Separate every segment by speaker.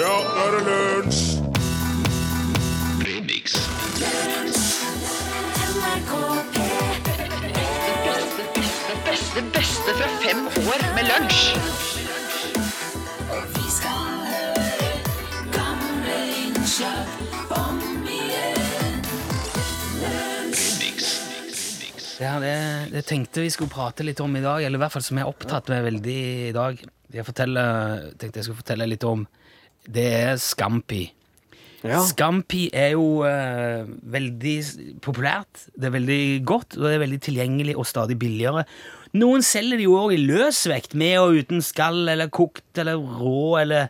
Speaker 1: Ja, nå er det lunsj!
Speaker 2: Det beste fra fem år med lunsj.
Speaker 3: Ja, det, det tenkte vi skulle prate litt om i dag, eller i hvert fall som jeg er opptatt med veldig i dag. Jeg fortelle, tenkte jeg skulle fortelle litt om Det er Scampi.
Speaker 4: Ja.
Speaker 3: Scampi er jo eh, veldig populært, det er veldig godt, og det er veldig tilgjengelig og stadig billigere. Noen selger det jo òg i løsvekt, med og uten skall, eller kokt eller rå, eller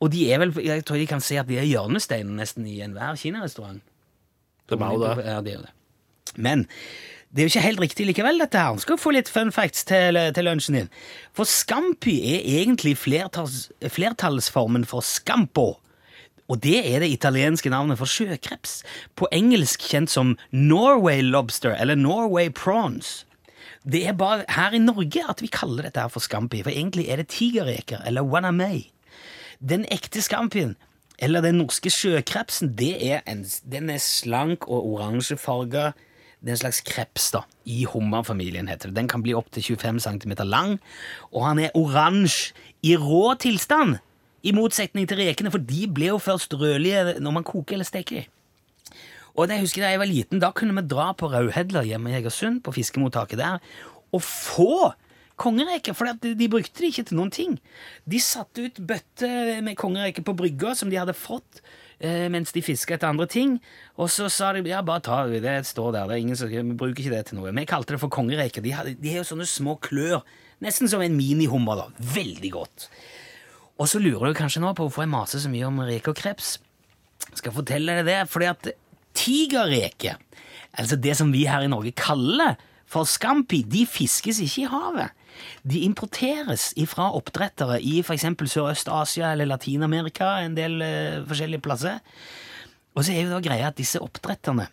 Speaker 3: Og de er vel, jeg tror de kan si at de er hjørnesteinen nesten i enhver kinarestaurant.
Speaker 4: Det er jo det.
Speaker 3: Ja, det er jo det. Men det er jo ikke helt riktig likevel, dette her. Skal få litt fun facts til, til lunsjen din. For scampi er egentlig flertalls, flertallsformen for scampo. Og det er det italienske navnet for sjøkreps. På engelsk kjent som Norway lobster eller Norway prawns. Det er bare her i Norge at vi kaller dette her for scampi, for egentlig er det tigerreker eller wanamei. Den ekte Scampien eller den norske sjøkrepsen, det er en, den er slank og oransjefarga. Det er en slags kreps da, i hummerfamilien, heter det. Den kan bli opptil 25 cm lang, og han er oransje i rå tilstand. I motsetning til rekene, for de ble jo først rødlige når man koker eller steker dem. Og jeg husker Da jeg var liten, da kunne vi dra på Rauhedler hjemme i Egersund, på fiskemottaket der, og få kongereker, for de, de brukte det ikke til noen ting. De satte ut bøtter med kongereker på brygga som de hadde fått mens de fiska etter andre ting, og så sa de ja, bare ta det, det står der, det er ingen som bruker ikke det til noe. Vi kalte det for kongereker. De, de har jo sånne små klør, nesten som en minihummer, da. Veldig godt. Og så lurer du kanskje nå på hvorfor jeg maser så mye om reker og kreps. Skal fortelle deg det, fordi at tigerreker, altså det som vi her i Norge kaller for scampi, de fiskes ikke i havet. De importeres fra oppdrettere i f.eks. Sørøst-Asia eller Latin-Amerika, en del eh, forskjellige plasser. Og så er jo da greia at disse oppdretterne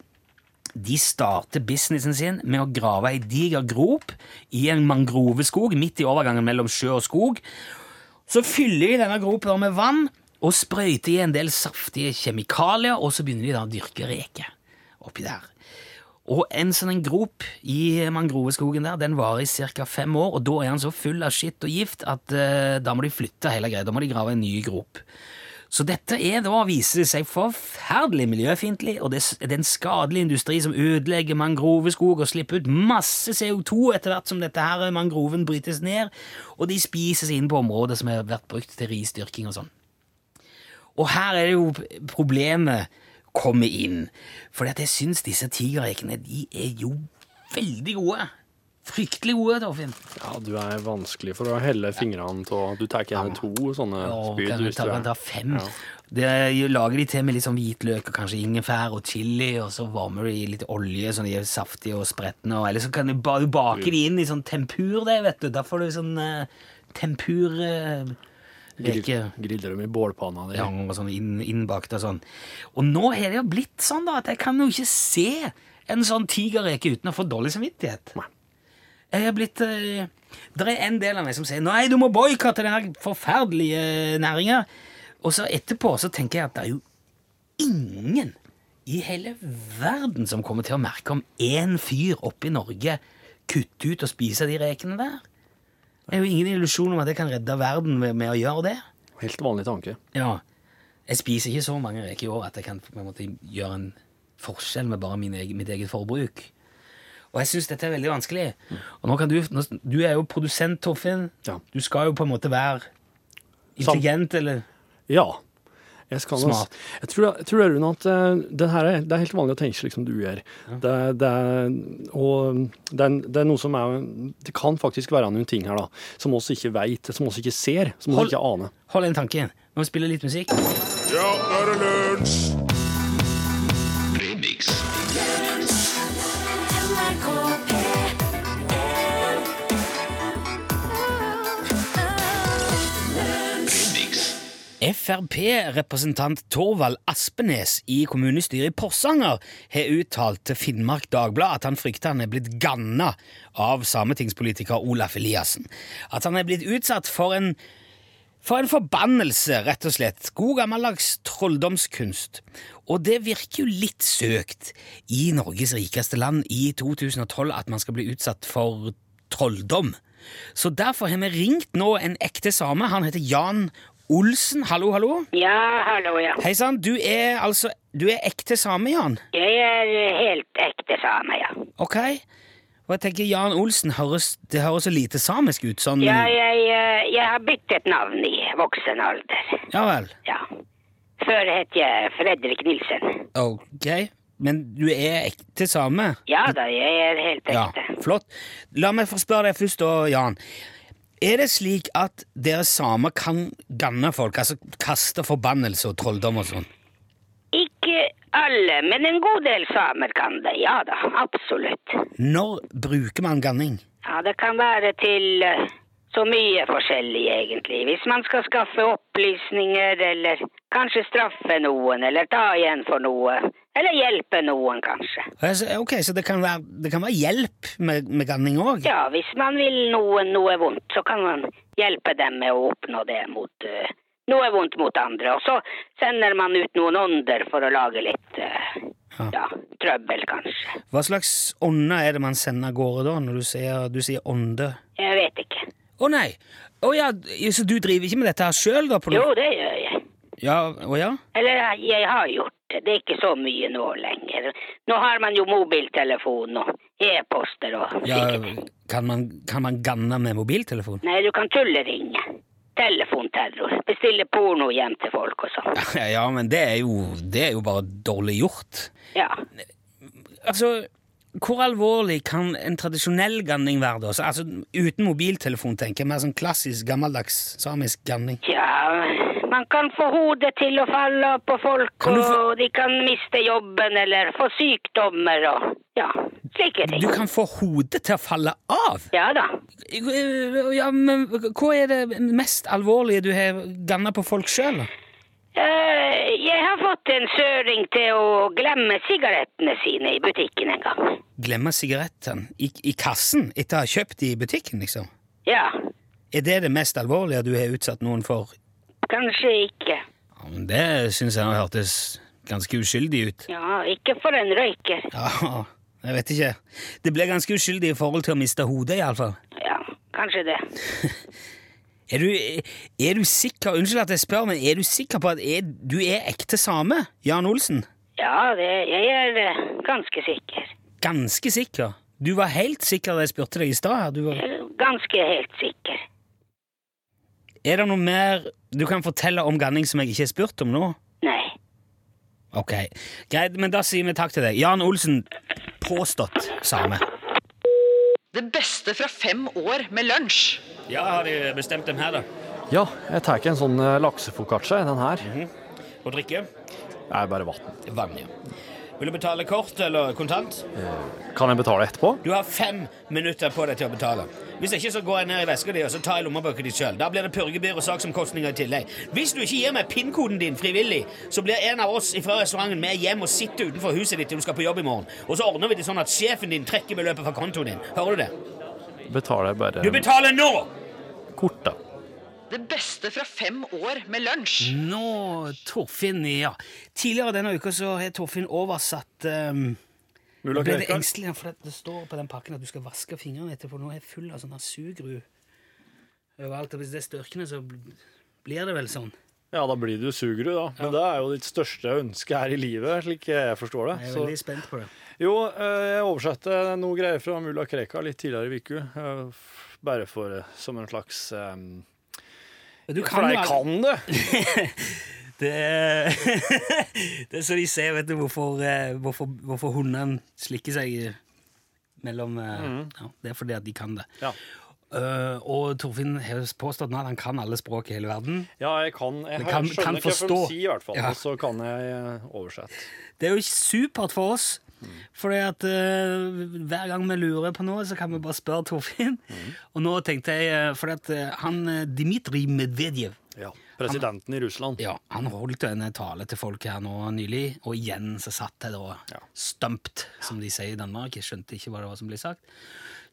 Speaker 3: de starter businessen sin med å grave ei diger grop i en mangroveskog midt i overgangen mellom sjø og skog. Så fyller de denne gropen med vann og sprøyter i en del saftige kjemikalier, og så begynner de da å dyrke reker oppi der. Og en sånn grop i mangroveskogen der, den varer i ca. fem år, og da er den så full av skitt og gift at eh, da må de flytte hele greia. Da må de grave en ny grop. Så dette er da, viser det seg, forferdelig miljøfiendtlig, og det er en skadelig industri som ødelegger mangroveskog og slipper ut masse CO2 etter hvert som dette her mangroven brytes ned, og de spises inn på områder som har vært brukt til risdyrking og sånn. Og her er det jo problemet kommer inn, for jeg syns disse tigerrekene, de er jo veldig gode. Fryktelig gode, Torfinn.
Speaker 4: Ja, du er vanskelig for å helle fingrene av Du tar gjerne to sånne
Speaker 3: Ja,
Speaker 4: spyd.
Speaker 3: kan, ta,
Speaker 4: du
Speaker 3: kan ta fem.
Speaker 4: Ja.
Speaker 3: Det lager de til med litt sånn hvitløk og kanskje ingefær og chili, og så varmer du i litt olje sånn de er saftige og spretne. Eller så kan du, ba, du bake de inn i sånn tempur, det, vet du. Da får du sånn uh, tempur uh, Reke.
Speaker 4: griller dem i bålpanna di.
Speaker 3: Ja, og sånn inn, innbakt og sånn. Og nå er det jo blitt sånn da, at jeg kan jo ikke se en sånn tigerreke uten å få dårlig samvittighet.
Speaker 4: Nei.
Speaker 3: Jeg har blitt uh, Det er en del av meg som sier nei, du må boikotte denne forferdelige næringa. Og så etterpå så tenker jeg at det er jo ingen i hele verden som kommer til å merke om én fyr oppe i Norge kutter ut og spiser de rekene der. Det er jo ingen illusjon om at jeg kan redde verden med, med å gjøre det.
Speaker 4: Helt vanlig tanke.
Speaker 3: Ja. Jeg spiser ikke så mange reker i år at jeg kan måte gjøre en forskjell med bare min egen, mitt eget forbruk. Og jeg syns dette er veldig vanskelig. Og nå kan du, nå, du er jo produsent, Torfinn.
Speaker 4: Ja.
Speaker 3: Du skal jo på en måte være intelligent, eller
Speaker 4: Ja. Jeg, skal,
Speaker 3: Smart.
Speaker 4: jeg tror, jeg tror Rune, at det, her er, det er helt vanlig å tenke slik som du gjør. Det, det, er, og det, er, det er noe som er Det kan faktisk være noen ting her da, som oss ikke veit, som oss ikke ser, som oss ikke aner.
Speaker 3: Hold en tanke. Nå spiller litt musikk.
Speaker 1: Ja, nå er det lunsj!
Speaker 3: Frp-representant Torvald Aspenes i kommunestyret i Porsanger har uttalt til Finnmark Dagblad at han frykter han er blitt ganna av sametingspolitiker Olaf Eliassen. At han er blitt utsatt for en For en forbannelse, rett og slett. God gammeldags trolldomskunst. Og det virker jo litt søkt i Norges rikeste land i 2012 at man skal bli utsatt for trolldom. Så derfor har vi ringt nå en ekte same. Han heter Jan Olsen. Hallo, hallo.
Speaker 5: Ja, hallo, ja.
Speaker 3: Hei sann. Du er altså Du er ekte same, Jan?
Speaker 5: Jeg er helt ekte same, ja.
Speaker 3: Ok. Og jeg tenker Jan Olsen høres, det høres så lite samisk ut. Sånn
Speaker 5: Ja, jeg, eh, jeg har byttet navn i voksen alder.
Speaker 3: Ja vel.
Speaker 5: Ja. Før het jeg Fredrik Nilsen.
Speaker 3: Ok. Men du er ekte same?
Speaker 5: Ja da, jeg er helt ekte.
Speaker 3: Ja, flott. La meg få spørre deg først, da, Jan. Er det slik at dere samer kan ganne folk, altså kaste forbannelse og trolldom og sånn?
Speaker 5: Ikke alle, men en god del samer kan det. Ja da, absolutt.
Speaker 3: Når bruker man ganning?
Speaker 5: Ja, det kan være til eh, så mye forskjellig, egentlig. Hvis man skal skaffe opplysninger, eller kanskje straffe noen, eller ta igjen for noe. Eller hjelpe noen, kanskje.
Speaker 3: Ok, Så det kan være, det kan være hjelp med, med ganning òg?
Speaker 5: Ja, hvis man vil noen noe vondt, så kan man hjelpe dem med å oppnå det mot uh, noe vondt mot andre. Og så sender man ut noen ånder for å lage litt uh,
Speaker 3: Ja.
Speaker 5: ja, trøbbel, kanskje.
Speaker 3: Hva slags ånder er det man sender av gårde da, når du sier, du sier ånde?
Speaker 5: Jeg vet ikke.
Speaker 3: Å nei! Å ja, så du driver ikke med dette her sjøl, da? på?
Speaker 5: Jo, det gjør jeg.
Speaker 3: Ja, å ja?
Speaker 5: Eller jeg har gjort det. Er ikke så mye nå lenger. Nå har man jo mobiltelefon og e-poster og
Speaker 3: ja kan, man, kan man ganne med mobiltelefon?
Speaker 5: Nei, du kan tulleringe. Telefonterror. Bestille porno hjem til folk og sånn.
Speaker 3: Ja, men det er jo, det er jo bare dårlig gjort.
Speaker 5: Ja.
Speaker 3: Altså, hvor alvorlig kan en tradisjonell ganning være da? Altså, uten mobiltelefon, tenker jeg. Mer sånn klassisk, gammeldags samisk ganning.
Speaker 5: Ja, man kan få hodet til å falle på folk,
Speaker 3: få-
Speaker 5: og de kan miste jobben eller få sykdommer og ja, slike ting.
Speaker 3: Du kan få hodet til å falle av!
Speaker 5: Ja da.
Speaker 3: Ja, men hva er det mest alvorlige du har ganna på folk sjøl, da?
Speaker 5: Eh, Jeg har fått en søring til å glemme sigarettene sine i butikken en gang.
Speaker 3: Glemme sigarettene i, i kassen etter å ha kjøpt de i butikken, liksom?
Speaker 5: Ja,
Speaker 3: Er det det mest alvorlige du har utsatt noen for?
Speaker 5: kanskje ikke.
Speaker 3: Ja, men det syns jeg hørtes ganske uskyldig ut.
Speaker 5: Ja, ikke for en røyker.
Speaker 3: Ja, jeg vet ikke. Det ble ganske uskyldig i forhold til å miste hodet, iallfall.
Speaker 5: Ja, kanskje det.
Speaker 3: Er du, er du sikker Unnskyld at jeg spør, men er du sikker på at er, du er ekte same, Jan Olsen?
Speaker 5: Ja, det, jeg er eh, ganske sikker.
Speaker 3: Ganske sikker? Du var helt sikker da jeg spurte deg i stad? Var-
Speaker 5: er Ganske helt sikker.
Speaker 3: Er det noe mer du kan fortelle om ganning som jeg ikke har spurt om nå?
Speaker 5: Nei.
Speaker 3: Ok, Greit, men da sier vi takk til deg. Jan Olsen, påstått same.
Speaker 2: Det beste fra fem år med lunsj.
Speaker 3: Ja, har de bestemt dem her, da?
Speaker 4: Ja, jeg tar ikke en sånn eh, laksefoccaccia, den her.
Speaker 3: Og drikke?
Speaker 4: Det er bare vann.
Speaker 3: Vann, ja. Vil du betale kort eller kontant?
Speaker 4: Kan jeg betale etterpå?
Speaker 3: Du har fem minutter på deg til å betale. Hvis ikke så går jeg ned i veska di og så tar jeg lommeboka di sjøl. Da blir det purgebyr og saksomkostninger i tillegg. Hvis du ikke gir meg pinnkoden din frivillig, så blir en av oss fra restauranten med hjem og sitter utenfor huset ditt til du skal på jobb i morgen. Og så ordner vi det sånn at sjefen din trekker beløpet fra kontoen din. Hører du det?
Speaker 4: Betaler jeg bare
Speaker 3: Du betaler nå!
Speaker 4: kort, da.
Speaker 2: Det beste fra fem år med lunsj.
Speaker 3: Nå, Torfinn, ja. Tidligere denne uka så har Torfinn oversatt um,
Speaker 4: Mulla
Speaker 3: ble det engstelig for det, det står på den pakken at du skal vaske fingrene etterpå. Nå er jeg full av sånne sugru overalt. Og hvis det er størkende, så blir det vel sånn.
Speaker 4: Ja, da blir du sugerud, da. Men det er jo ditt største ønske her i livet, slik jeg forstår det.
Speaker 3: Jeg er
Speaker 4: Så,
Speaker 3: veldig spent på det.
Speaker 4: jo, eh, jeg oversatte noe greier fra mulla Krekar litt tidligere i uka. eh, Bare for eh, som en slags um,
Speaker 3: Du
Speaker 4: For
Speaker 3: jo
Speaker 4: jeg kan det!
Speaker 3: Det, det er så de ser, vet du, hvorfor, eh, hvorfor, hvorfor hundene slikker seg mellom mm. ja, Det er fordi at de kan det.
Speaker 4: Ja.
Speaker 3: Uh, og Torfinn har påstått at han kan alle språk i hele verden.
Speaker 4: Ja, jeg kan Jeg
Speaker 3: kan-
Speaker 4: skjønner
Speaker 3: kan
Speaker 4: hva jeg sier, i hvert fall.
Speaker 3: Ja.
Speaker 4: Og så kan jeg eh, oversette.
Speaker 3: Det er jo supert for oss. Fordi at uh, hver gang vi lurer på noe, så kan vi bare spørre Torfinn. Og nå tenkte jeg, For fordi at eh, han eh, Dmitrij Medvedev
Speaker 4: Ja. Presidenten i Russland.
Speaker 3: Ja, Han holdt en tale til folk her nå nylig, og igjen så satt jeg da
Speaker 4: Ja.
Speaker 3: stumped, som de sier i Danmark. Jeg skjønte ikke hva det var som ble sagt.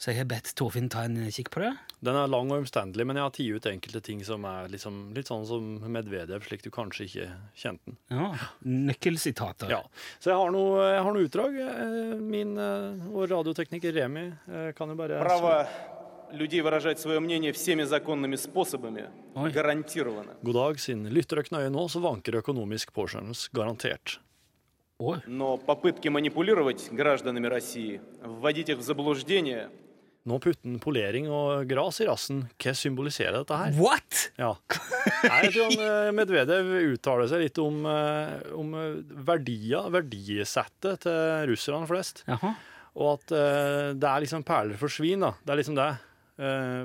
Speaker 3: Så jeg har bedt Torfinn ta en kikk på det.
Speaker 4: Den er lang og omstendelig, men jeg har tatt ut enkelte ting som er liksom, litt sånn som Medvedev, slik du kanskje ikke kjente den.
Speaker 3: Ja, Nøkkelsitater.
Speaker 4: Ja. Så jeg har noe, jeg har noe utdrag. Eh, Min eh, og radiotekniker Remi eh, kan jo bare
Speaker 6: Право людей выражать свое мнение всеми законными способами
Speaker 3: Ой.
Speaker 6: гарантировано.
Speaker 4: God dag, siden lytter dere nøye nå, så vanker økonomisk påskjønnelse garantert.
Speaker 3: Oi.
Speaker 6: Но попытки манипулировать гражданами России, вводить их в заблуждение,
Speaker 4: nå putter han polering og gras i rassen. Hva symboliserer dette her?
Speaker 3: What?!
Speaker 4: Ja. Jeg tror han, eh, Medvedev uttaler seg litt om, eh, om eh, verdier, verdisettet til russerne flest.
Speaker 3: Jaha.
Speaker 4: Og at det er liksom perler for svin, da. Det er liksom det.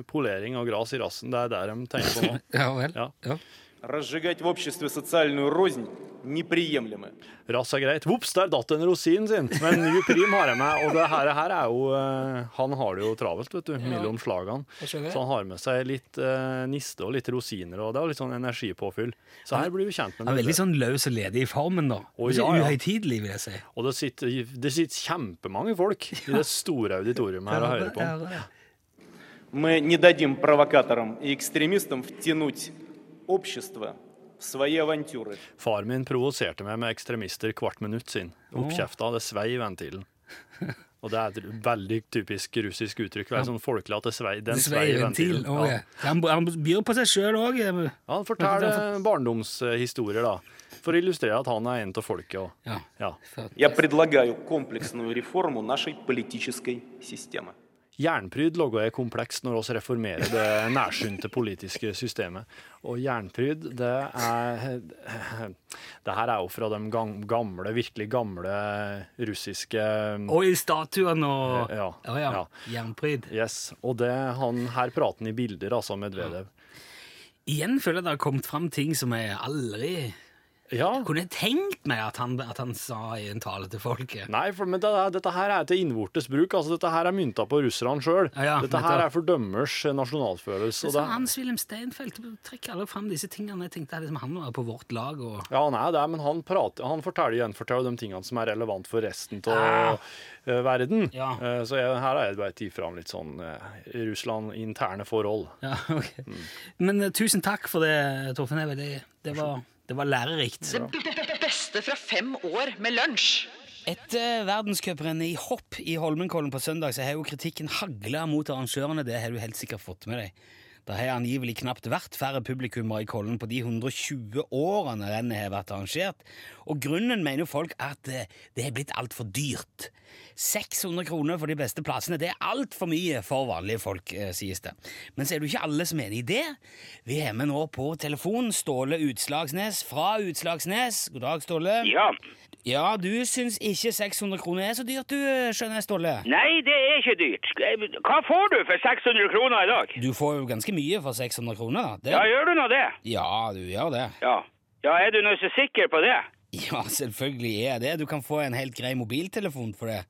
Speaker 4: Polering og gras i rassen, det er det de tenker på nå.
Speaker 3: Ja vel.
Speaker 4: Ja.
Speaker 3: Ja.
Speaker 6: разжигать в обществе социальную рознь неприемлемо.
Speaker 4: Rass er greit. Vops, der datt en rosin sin. Men ny prim har jeg med, og det her, her er jo eh, Han har det jo travelt, vet du, mellom slagene.
Speaker 3: skjønner.
Speaker 4: Så han har med seg litt eh, niste og litt rosiner, og det er litt sånn energipåfyll. Så her blir vi kjent med
Speaker 3: Han er veldig
Speaker 4: Medvedev.
Speaker 3: sånn løs og ledig i formen, da.
Speaker 4: Å,
Speaker 3: Ikke
Speaker 4: ja, ja.
Speaker 3: uhøytidelig, vil jeg si.
Speaker 4: Og det sitter, det sitter kjempemange folk i det store auditoriumet her og hører på. han.
Speaker 6: Мы не дадим провокаторам и экстремистам втянуть
Speaker 4: Far min provoserte meg med ekstremister hvert minutt siden. Oppkjefta, det svei i ventilen. Og det er et veldig typisk russisk uttrykk. Det Være sånn folkelig at det svei, i ventilen.
Speaker 3: Oh, ja. han, han, byr på seg sjøl òg.
Speaker 4: Ja, han forteller barndomshistorier, da. For å illustrere at han er en av folket.
Speaker 3: Ja.
Speaker 6: politiske Jeg
Speaker 4: Jernpryd logga er komplekst når vi reformerer det nærsynte politiske systemet. Og jernpryd, det er Det her er jo fra de gamle, virkelig gamle russiske um,
Speaker 3: Og i statuene og
Speaker 4: Ja.
Speaker 3: Oh, ja.
Speaker 4: ja.
Speaker 3: Jernpryd.
Speaker 4: Yes. Og det han her prater i bilder, altså, Medvedev. Ja.
Speaker 3: Igjen føler jeg det har kommet fram ting som jeg aldri
Speaker 4: ja,
Speaker 3: kunne tenkt meg at han, at han sa i en tale til folket.
Speaker 4: Nei, for, men det, dette her er til innvortes bruk. altså Dette her er mynta på russerne sjøl.
Speaker 3: Ja, ja,
Speaker 4: dette her er for dømmers nasjonalfølelse.
Speaker 3: Det er
Speaker 4: det,
Speaker 3: Hans-Wilhelm Steinfeld trekker alle fram disse tingene. Jeg tenkte liksom han var på vårt lag. og...
Speaker 4: ja, er det, men han, prater, han forteller gjenforteller de tingene som er relevant for resten av
Speaker 3: Ah.
Speaker 4: verden.
Speaker 3: Ja.
Speaker 4: Eh, så jeg, her har jeg bare tatt fram litt sånn eh, Russland-interne forhold.
Speaker 3: Ja, ok.
Speaker 4: Mm.
Speaker 3: Men eh, tusen takk for det, Torfinn. Det, det, var, det var lærerikt.
Speaker 2: Det beste fra fem år med lunsj.
Speaker 3: Etter verdenscuprennet i hopp i Holmenkollen på søndag, så har jo kritikken hagla mot arrangørene. Det har du helt sikkert fått med deg. Det har angivelig knapt vært færre publikummere i Kollen på de 120 årene rennet har vært arrangert. Og grunnen mener folk at det, er blitt altfor dyrt. 600 kroner for de beste plassene, det er altfor mye for vanlige folk, eh, sies det. Men så er det ikke alle som er enig i det. Vi har med nå på telefon Ståle Utslagsnes fra Utslagsnes. God dag, Ståle.
Speaker 7: Ja.
Speaker 3: Ja, du syns ikke 600 kroner er så dyrt, du, skjønner jeg, Ståle?
Speaker 7: Nei, det er ikke dyrt. Hva får du for 600 kroner i dag?
Speaker 3: Du får jo ganske mye for 600 kroner. Det,
Speaker 7: Ja, gjør du nå det?
Speaker 3: ja, du gjør det.
Speaker 7: Ja. Ja, er du nå så sikker på det?
Speaker 3: Ja, selvfølgelig er jeg det. Du kan få en helt grei mobiltelefon for det.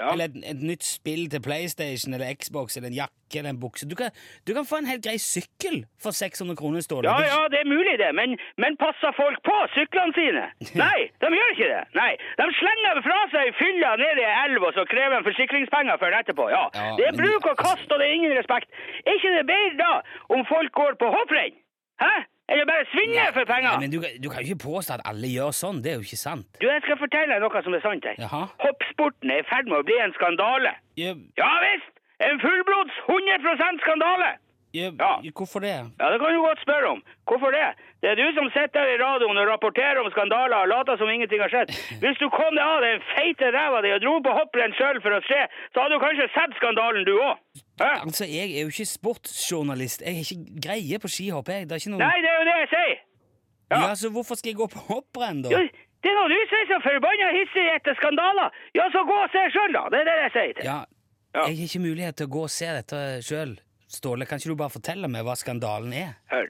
Speaker 7: Ja.
Speaker 3: Eller et, et nytt spill til PlayStation eller Xbox eller en jakke eller en bukse. Du kan, du kan få en helt grei sykkel for 600 kroner, Ståle.
Speaker 7: Ja,
Speaker 3: Det-
Speaker 7: ja, det er mulig det, men, men passer folk på syklene sine? Nei, de gjør ikke det. Nei, De slenger fra seg fylla ned i elva elv, og så krever de forsikringspenger for den etterpå. Ja,
Speaker 3: Ja,
Speaker 7: Det er bruk og kast, og det er ingen respekt. Er ikke det bedre da om folk går på hopprenn? Hæ? Eller bare svinner for penger?
Speaker 3: Nei, men du, du kan jo ikke påstå at alle gjør sånn. Det er jo ikke sant.
Speaker 7: Du, jeg skal fortelle deg noe som er sant her.
Speaker 3: Jaha.
Speaker 7: Hoppsporten er i ferd med å bli en skandale.
Speaker 3: Ja,
Speaker 7: Ja visst! En fullblods 100% skandale!
Speaker 3: ja,
Speaker 7: Ja.
Speaker 3: Hvorfor det?
Speaker 7: Ja, det kan du godt spørre om. Hvorfor det? Det er du som sitter i radioen og rapporterer om skandaler og later som ingenting har skjedd. Hvis du kom deg av den feite ræva di og dro på hopprenn sjøl for å se, så hadde du kanskje sett skandalen du òg.
Speaker 3: Altså, Jeg er jo ikke sportsjournalist. Jeg har ikke greie på skihopp. jeg. Det er ikke noe...
Speaker 7: Nei, det er jo det jeg sier.
Speaker 3: Ja.
Speaker 7: Ja.
Speaker 3: så Hvorfor skal jeg gå på hopprenn, da?
Speaker 7: Jo, det er nå du er så forbanna hissig etter skandaler. Ja, så gå og se sjøl, da. Det er det jeg sier til.
Speaker 3: Ja,
Speaker 7: Ja.
Speaker 3: Jeg har ikke mulighet til å gå og se dette sjøl. Ståle, kan ikke du bare fortelle meg hva skandalen er?
Speaker 7: Hør.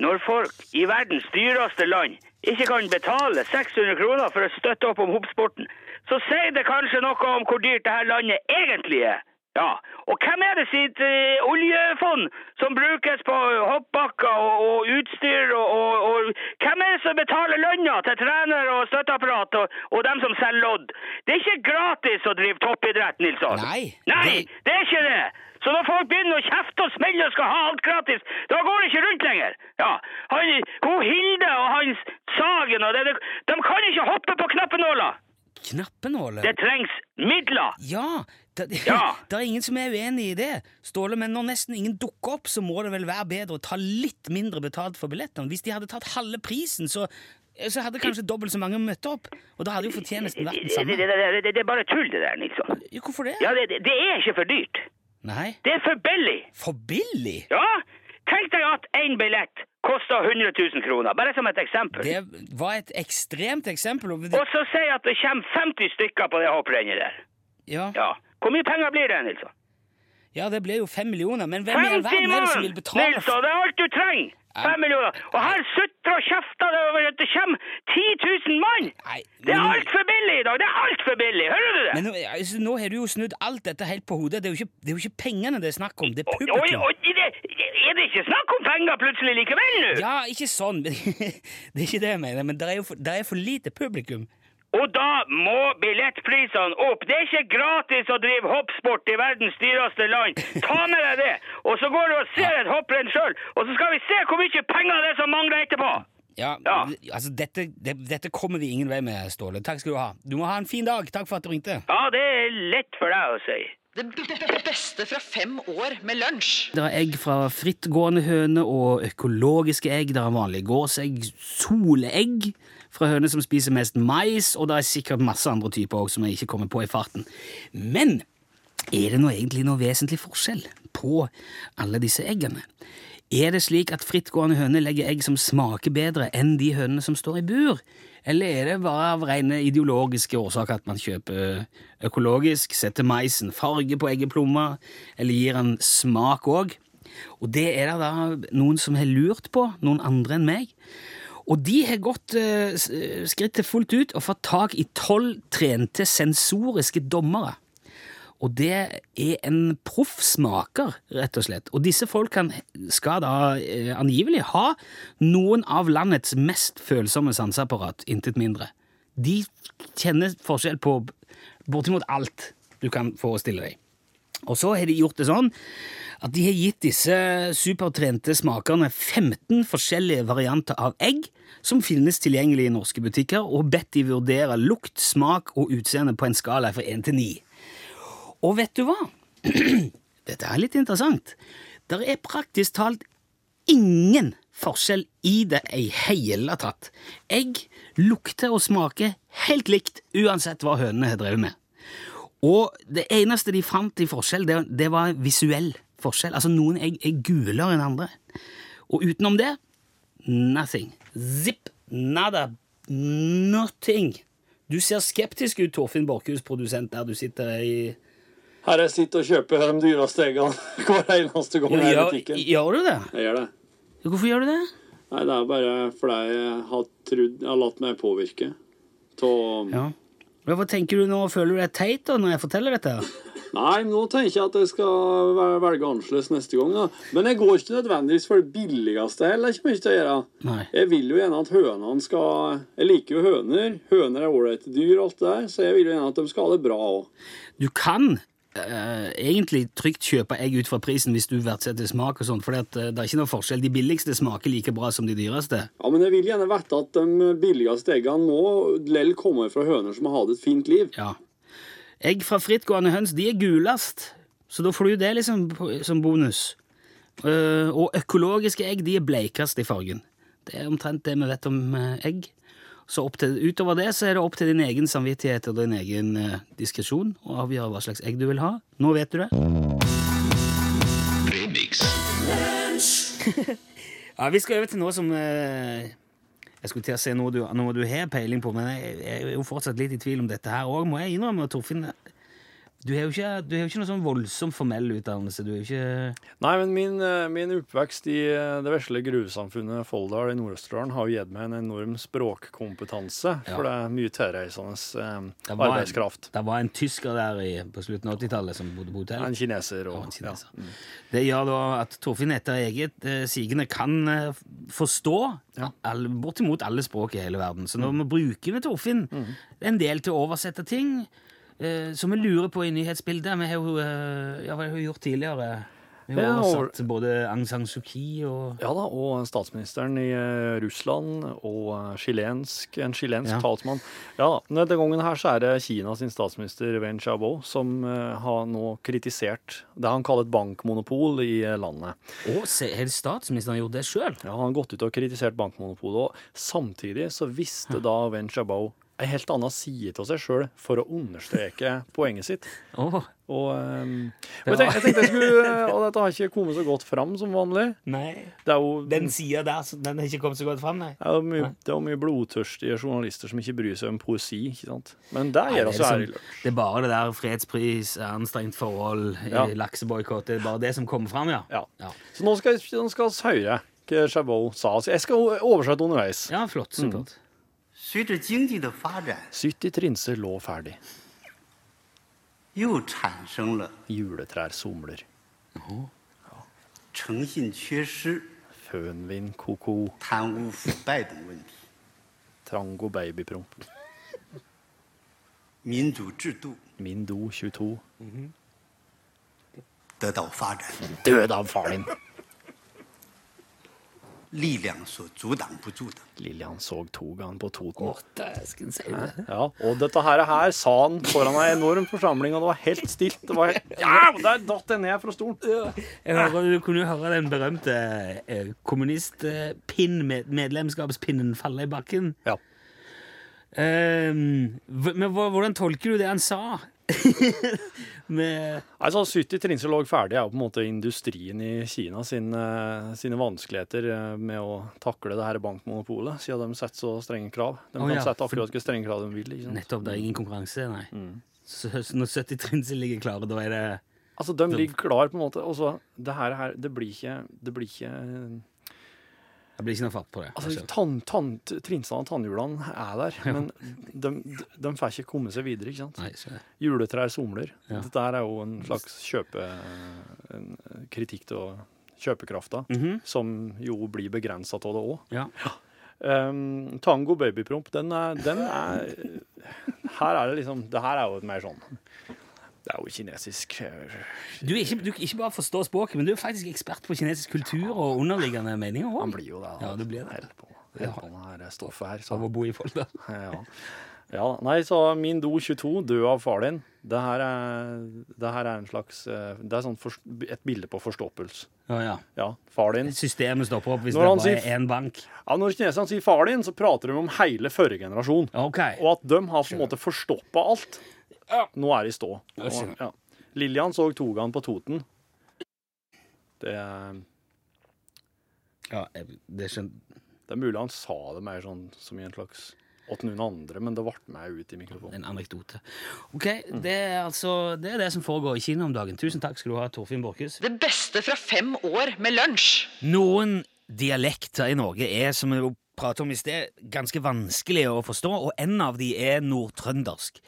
Speaker 7: Når folk i verdens dyreste land ikke kan betale 600 kroner for å støtte opp om hoppsporten, så sier det kanskje noe om hvor dyrt dette landet egentlig er. Ja, og hvem er det sitt eh, oljefond som brukes på hoppbakker og, og utstyr, og, og, og hvem er det som betaler lønna til trenere og støtteapparat og, dem som selger lodd? Det er ikke gratis å drive toppidrett, Nilsson.
Speaker 3: Nei,
Speaker 7: Nei,
Speaker 3: det-
Speaker 7: det er ikke det. Så når folk begynner å kjefte og smelle og skal ha alt gratis, da går det ikke rundt lenger. Ja, han, hun Hilde og hans Sagen og det, de, de kan ikke hoppe på knappenåla.
Speaker 3: Knappenåler?
Speaker 7: Det trengs midler.
Speaker 3: Ja! Det,
Speaker 7: Ja.
Speaker 3: det er ingen som er uenig i det, Ståle, men når nesten ingen dukker opp, så må det vel være bedre å ta litt mindre betalt for billettene. Hvis de hadde tatt halve prisen, så, så hadde kanskje dobbelt så mange møtt opp. Og da hadde jo fortjenesten vært den
Speaker 7: Det,
Speaker 3: samme.
Speaker 7: det, det, det, er bare tull, det der, Nilsson.
Speaker 3: Ja, hvorfor det?
Speaker 7: Ja, det er ikke for dyrt.
Speaker 3: Nei?
Speaker 7: Det er for billig.
Speaker 3: For billig?
Speaker 7: Ja, tenk deg at én billett koster 100 000 kroner, bare som et eksempel.
Speaker 3: Det var et ekstremt eksempel. det-
Speaker 7: Og så si at det kommer 50 stykker på det hopprennet der.
Speaker 3: Ja,
Speaker 7: Ja, hvor mye penger blir det, Nilsson?
Speaker 3: ja, det blir jo fem millioner, men hvem i all verden er det som vil betale
Speaker 7: Nilsson, det er alt du trenger! Fem millioner. Og her sutrer og kjefter det over at det kommer 10 000 mann!
Speaker 3: Nei,
Speaker 7: Det er altfor billig i dag! Det er altfor billig! Hører du det?
Speaker 3: Men nå, altså, nå har du jo snudd alt dette helt på hodet. Det er jo ikke, det er jo ikke pengene det er snakk om, det er
Speaker 7: publikum.
Speaker 3: publikum.
Speaker 7: oi, det, er det ikke snakk om penger plutselig likevel nå?
Speaker 3: Ja, ikke sånn. det er ikke det jeg mener, men det er jo for, det er for lite publikum.
Speaker 7: Og da må billettprisene opp. Det er ikke gratis å drive hoppsport i verdens dyreste land. Ta med deg det. Så går du og ser et hopprenn sjøl, og så skal vi se hvor mye penger det er som mangler etterpå.
Speaker 3: Ja,
Speaker 7: Ja.
Speaker 3: altså dette, det, dette kommer vi ingen vei med, Ståle. Takk skal du ha. Du må ha en fin dag. Takk for at du ringte.
Speaker 7: Ja, det er lett for deg å si.
Speaker 2: Det beste fra fem år med lunsj.
Speaker 3: Det er egg fra frittgående høne og økologiske egg. Det er vanlige gåsegg, solegg fra høner som spiser mest mais, og det er sikkert masse andre typer også som jeg ikke kommer på i farten. Men er det nå egentlig noe vesentlig forskjell på alle disse eggene? Er det slik at frittgående høner legger egg som smaker bedre enn de hønene som står i bur? Eller er det bare av rene ideologiske årsaker at man kjøper økologisk, setter maisen farge på eggeplomma, eller gir den smak òg? Og det er det da noen som har lurt på, noen andre enn meg. Og de har gått eh, skrittet fullt ut og fått tak i tolv trente sensoriske dommere. Og det er en proffsmaker, rett og slett. Og disse folkene skal da eh, angivelig ha noen av landets mest følsomme sanseapparat, intet mindre. De kjenner forskjell på bortimot alt du kan forestille deg. Og så har de gjort det sånn at de har gitt disse supertrente smakerne 15 forskjellige varianter av egg som finnes tilgjengelig i norske butikker, og bedt de vurdere lukt, smak og utseende på en skala fra 1 til 9. Og vet du hva? Dette er litt interessant. Det er praktisk talt ingen forskjell i det i hele tatt. Egg lukter og smaker helt likt uansett hva hønene har drevet med. Og det eneste de fant i forskjell, det, det var visuell forskjell. Altså noen egg er gulere enn andre. Og utenom det nothing. Zip. Nada. Nothing. Du ser skeptisk ut, Torfinn Borchhus, produsent, der du sitter i
Speaker 4: Her jeg sitter og kjøper de dyreste eggene hver eneste gang jeg er i butikken.
Speaker 3: gjør du det?
Speaker 4: Jeg gjør det.
Speaker 3: Hvorfor gjør du det?
Speaker 4: Nei, det er bare fordi jeg har trudd, Jeg har latt meg påvirke av
Speaker 3: Ja. Hva tenker du nå? Føler du deg teit da, når jeg forteller dette?
Speaker 4: Nei, nå tenker jeg at jeg skal velge annerledes neste gang. da. Men jeg går ikke nødvendigvis for det billigste heller. ikke mye til å gjøre.
Speaker 3: Nei.
Speaker 4: Jeg vil jo gjerne at hønene skal Jeg liker jo høner. Høner er ålreite dyr, alt det der, så jeg vil jo gjerne at de skal ha det bra òg.
Speaker 3: Du kan eh, egentlig trygt kjøpe egg ut fra prisen hvis du verdsetter smak og sånt, for det er ikke noe forskjell. De billigste smaker like bra som de dyreste.
Speaker 4: Ja, men jeg vil gjerne vite at de billigste eggene må lell komme fra høner som har hatt et fint liv.
Speaker 3: Ja. Egg fra frittgående høns de er gulest, så da får du det liksom som bonus. Uh, og økologiske egg de er bleikest i fargen. Det er omtrent det vi vet om eh, egg. Så til, utover det så er det opp til din egen samvittighet og din egen uh, diskresjon å avgjøre hva slags egg du vil ha. Nå vet du det. Ja, Vi skal over til noe som eh, Jeg skulle til å si noe du, noe du har peiling på, men jeg, jeg er jo fortsatt litt i tvil om dette her òg, må jeg innrømme. Torfinn, Du har jo ikke, du har ikke noe sånn voldsomt formell utdannelse. Du er jo ikke
Speaker 4: Nei, men min, eh, min oppvekst i eh, det vesle gruvesamfunnet Folldal i Nord-Østerdalen har jo gitt meg en enorm språkkompetanse, for det er mye tilreisende eh,
Speaker 3: arbeidskraft. en-. Det var en tysker der i, på slutten av 80-tallet som bodde på hotell.
Speaker 4: En kineser og
Speaker 3: Ja, en kineser.
Speaker 4: Ja. Mm.
Speaker 3: Det gjør da at Torfinn etter eget eh, sigende kan eh, forstå
Speaker 4: Ja. Mm.
Speaker 3: all, bortimot alle språk i hele verden. Så når mm. bruker vi Torfinn en del til å oversette ting som vi lurer på i nyhetsbildet Vi har jo eh, ja, hva har vi gjort tidligere? Vi har oversatt både Aung San Suu Kyi og
Speaker 4: Ja da, og statsministeren i eh, Russland og eh, chilensk, en chilensk
Speaker 3: Ja.
Speaker 4: talsmann. Ja denne gangen her så er det Kina sin statsminister Wen Xiaobo som eh, har nå kritisert det han kaller et bankmonopol i eh, landet.
Speaker 3: Å, har statsministeren gjort det sjøl?
Speaker 4: Ja, han har gått ut og kritisert bankmonopolet, og samtidig så visste da Wen Xiaobo en helt annen side av seg sjøl for å understreke poenget sitt.
Speaker 3: Oh,
Speaker 4: Og, um,
Speaker 3: Det
Speaker 4: og jeg, tenkte, jeg skulle, og dette har ikke kommet så godt fram som vanlig.
Speaker 3: nei.
Speaker 4: Det er jo,
Speaker 3: Den sida der, den har ikke kommet så godt fram, nei.
Speaker 4: det er mye, det er mye blodtørstige journalister som ikke bryr seg om poesi. ikke sant? Men det gjør altså
Speaker 3: er
Speaker 4: her i
Speaker 3: liksom,
Speaker 4: lunsj.
Speaker 3: det er bare det der fredspris, anstrengt forhold,
Speaker 4: Ja.
Speaker 3: ja. lakseboikott. Det er bare det som kommer fram, ja.
Speaker 4: Ja.
Speaker 3: Ja,
Speaker 4: Så nå skal, vi høre hva Chabot sa. Jeg skal oversette underveis.
Speaker 3: ja flott. Supert.
Speaker 8: 随
Speaker 4: 70 trinser lå ferdig. Juletrær somler. Fønvind,
Speaker 8: Ja. Fønvin koko.
Speaker 4: Trango babypromp. Mindu 22. Død av far din.
Speaker 8: Lillian så togang på Toten.
Speaker 4: Lillian så togang på Toten.
Speaker 3: Å, dæsken si det.
Speaker 4: Ja, og dette her, her sa han foran ei enorm forsamling, og det var helt stilt. Det var helt, ja, Der datt jeg ned fra stolen.
Speaker 3: Ja. du kunne jo høre den berømte eh, kommunistmedlemskapspinnen falle i bakken.
Speaker 4: Ja.
Speaker 3: Um, men hvordan tolker du det han sa? Med
Speaker 4: Altså, 70 trinser lå ferdig er jo på en måte industrien i Kina sin, eh, sine vanskeligheter eh, med å takle det her bankmonopolet, siden de setter så strenge krav. De
Speaker 3: oh,
Speaker 4: kan
Speaker 3: ja,
Speaker 4: sette akkurat hvilke strenge krav de vil.
Speaker 3: Nettopp, det er ingen konkurranse, nei.
Speaker 4: Mm.
Speaker 3: Så når 70 trinser ligger klare, da er det
Speaker 4: Altså, de ligger klar på en måte, og så det her, her det blir ikke, det blir ikke
Speaker 3: Det blir ikke noe fatt på det.
Speaker 4: Altså, tann, tann, trinsene og tannhjulene er der, men de, de, får ikke komme seg videre, ikke sant?
Speaker 3: Nei, så
Speaker 4: Juletrær somler.
Speaker 3: Ja.
Speaker 4: Dette er jo en slags kjøpe... En kritikk til kjøpekrafta,
Speaker 3: Mhm.
Speaker 4: som jo blir begrensa av det òg.
Speaker 3: Ja.
Speaker 4: Um, tango babypromp, den er, den er Her er det liksom Det her er jo et mer sånn Det er jo kinesisk
Speaker 3: Du, er ikke, du ikke bare forstår språket, men du er faktisk ekspert på kinesisk kultur og underliggende meninger
Speaker 4: Han blir jo det.
Speaker 3: Ja, du blir det.
Speaker 4: Helt på, helt på det her stoffet her. Så.
Speaker 3: Av å bo i Folda.
Speaker 4: Ja. ja. Nei, så min do 22, død av far din, det her er, det her er en slags eh, Det er sånn for, et bilde på forstoppelse.
Speaker 3: Ja, ja.
Speaker 4: Ja, far din.
Speaker 3: Systemet stopper opp hvis
Speaker 4: Når
Speaker 3: det bare er én bank.
Speaker 4: Ja, når kineserne sier far din, så prater de om hele forrige generasjon.
Speaker 3: Okay.
Speaker 4: Og at de har på en måte forstoppa alt. Nå er det i stå.
Speaker 3: Skjønner.
Speaker 4: Ja. Lillian så togaen på Toten. Det,
Speaker 3: Ja, jeg- det skjønte
Speaker 4: det er mulig han sa det mer sånn som i en slags åt noen andre, men det ble meg ut i mikrofonen.
Speaker 3: En anekdote. Ok, det er altså det, er det som foregår i Kina om dagen. Tusen takk skal du ha, Torfinn Borchhus.
Speaker 2: Det beste fra fem år med lunsj.
Speaker 3: Noen dialekter i Norge er, som vi pratet om i sted, ganske vanskelig å forstå, og en av de er nordtrøndersk.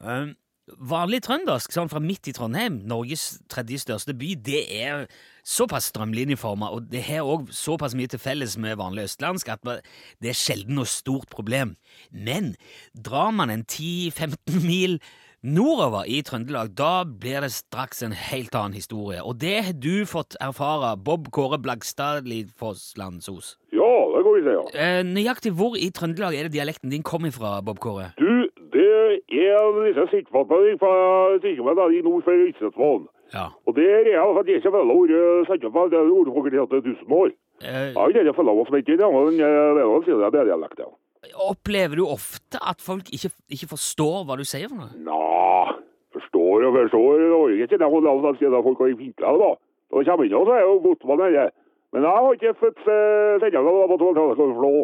Speaker 3: Um, vanlig trøndersk, sånn fra midt i Trondheim, Norges tredje største by, det er såpass strømlinjeforma, og det har òg såpass mye til felles med vanlig østlandsk at det er sjelden noe stort problem. Men drar man en 10-15 mil nordover i Trøndelag, da blir det straks en helt annen historie. Og det har du fått erfare, Bob Kåre Blagstad Lidfosslandsos.
Speaker 1: Ja, det går vi til, ja.
Speaker 3: Eh, nøyaktig hvor i Trøndelag er det dialekten din kom fra, Bob Kåre?
Speaker 1: Du, det er en liten sittfattning fra Sikkemenn i nord for Øystedsvollen.
Speaker 3: Ja.
Speaker 1: Og der er jeg for at jeg ikke følger ordet sendt opp, det er ordet for til tusen år.
Speaker 3: Eh,
Speaker 1: Jeg har ikke oss en i det, men jeg er noen sider det er dialekten.
Speaker 3: opplever du ofte at folk ikke, ikke forstår hva du sier for noe?
Speaker 1: Nå, forstår og forstår, det var ikke det hun lavt at folk har vinklet det da. Da kommer inn så er jo godt med det. Men jeg har ikke fått uh, sendt meg på tog til å flå.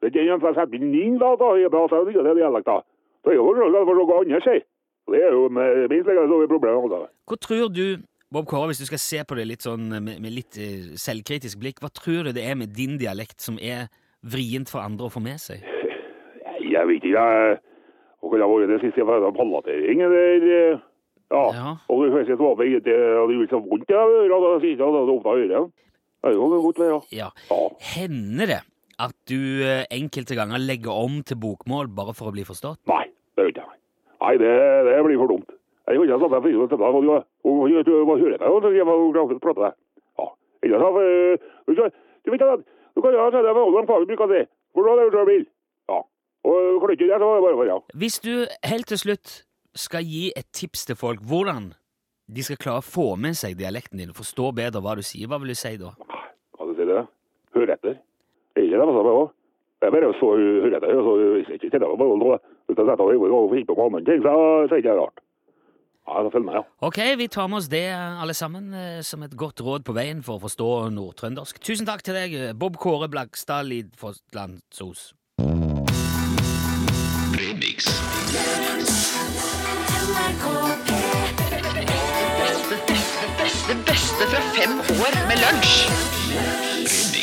Speaker 1: Det er den jeg får sette inn da, da, jeg bare sier det er dialekt, Da er jo for noe annet, sier. Det er jo minst like store problemer.
Speaker 3: Hva tror du, Bob Kåre, hvis du skal se på det litt sånn med, med litt eh, selvkritisk blikk, hva tror du det er med din dialekt som er vrient for andre å få med seg?
Speaker 1: Jeg vet ikke. jeg- Hva kan det ha vært det siste? For Pallatering eller eh, Ja.
Speaker 3: Ja.
Speaker 1: Og det høres ut som det hadde gjort så vondt i ørene, Da jeg det åpner øret. Det er jo godt være.
Speaker 3: Ja.
Speaker 1: Ja.
Speaker 3: Hender det at du eh, enkelte ganger legger om til bokmål bare for å bli forstått?
Speaker 1: Nei, det gjør ikke jeg. Nei, det, det blir for dumt. Jeg kan ikke meg for å stemme. Hva hører jeg? når jeg prater? prate det. Ja. Ikke sant? eh, Du du vet ikke, du kan ha sett deg med Olvan Fagerby, kan si. Hvor har du kjørt bil? Ja. Og kan der, så var det bare å ja.
Speaker 3: Hvis du helt til slutt skal gi et tips til folk hvordan de skal klare å få med seg dialekten din og forstå bedre hva du sier, hva vil du si da?
Speaker 1: Hva du sier det? Hør etter. Ikke det med også. Det er bare å så høre etter, og så ikke jeg meg på noe. Hvis jeg setter meg i og finner på andre ting, så er det ikke rart. Ja, følg med, ja.
Speaker 3: Ok, vi tar med oss det alle sammen eh, som et godt råd på veien for å forstå nordtrøndersk. Tusen takk til deg, eh, Bob Kåre Blakstad Lidfosslandsos.
Speaker 2: Det beste fra fem år med lunsj.